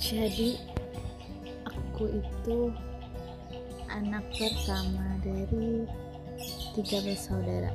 Jadi aku itu anak pertama dari tiga bersaudara.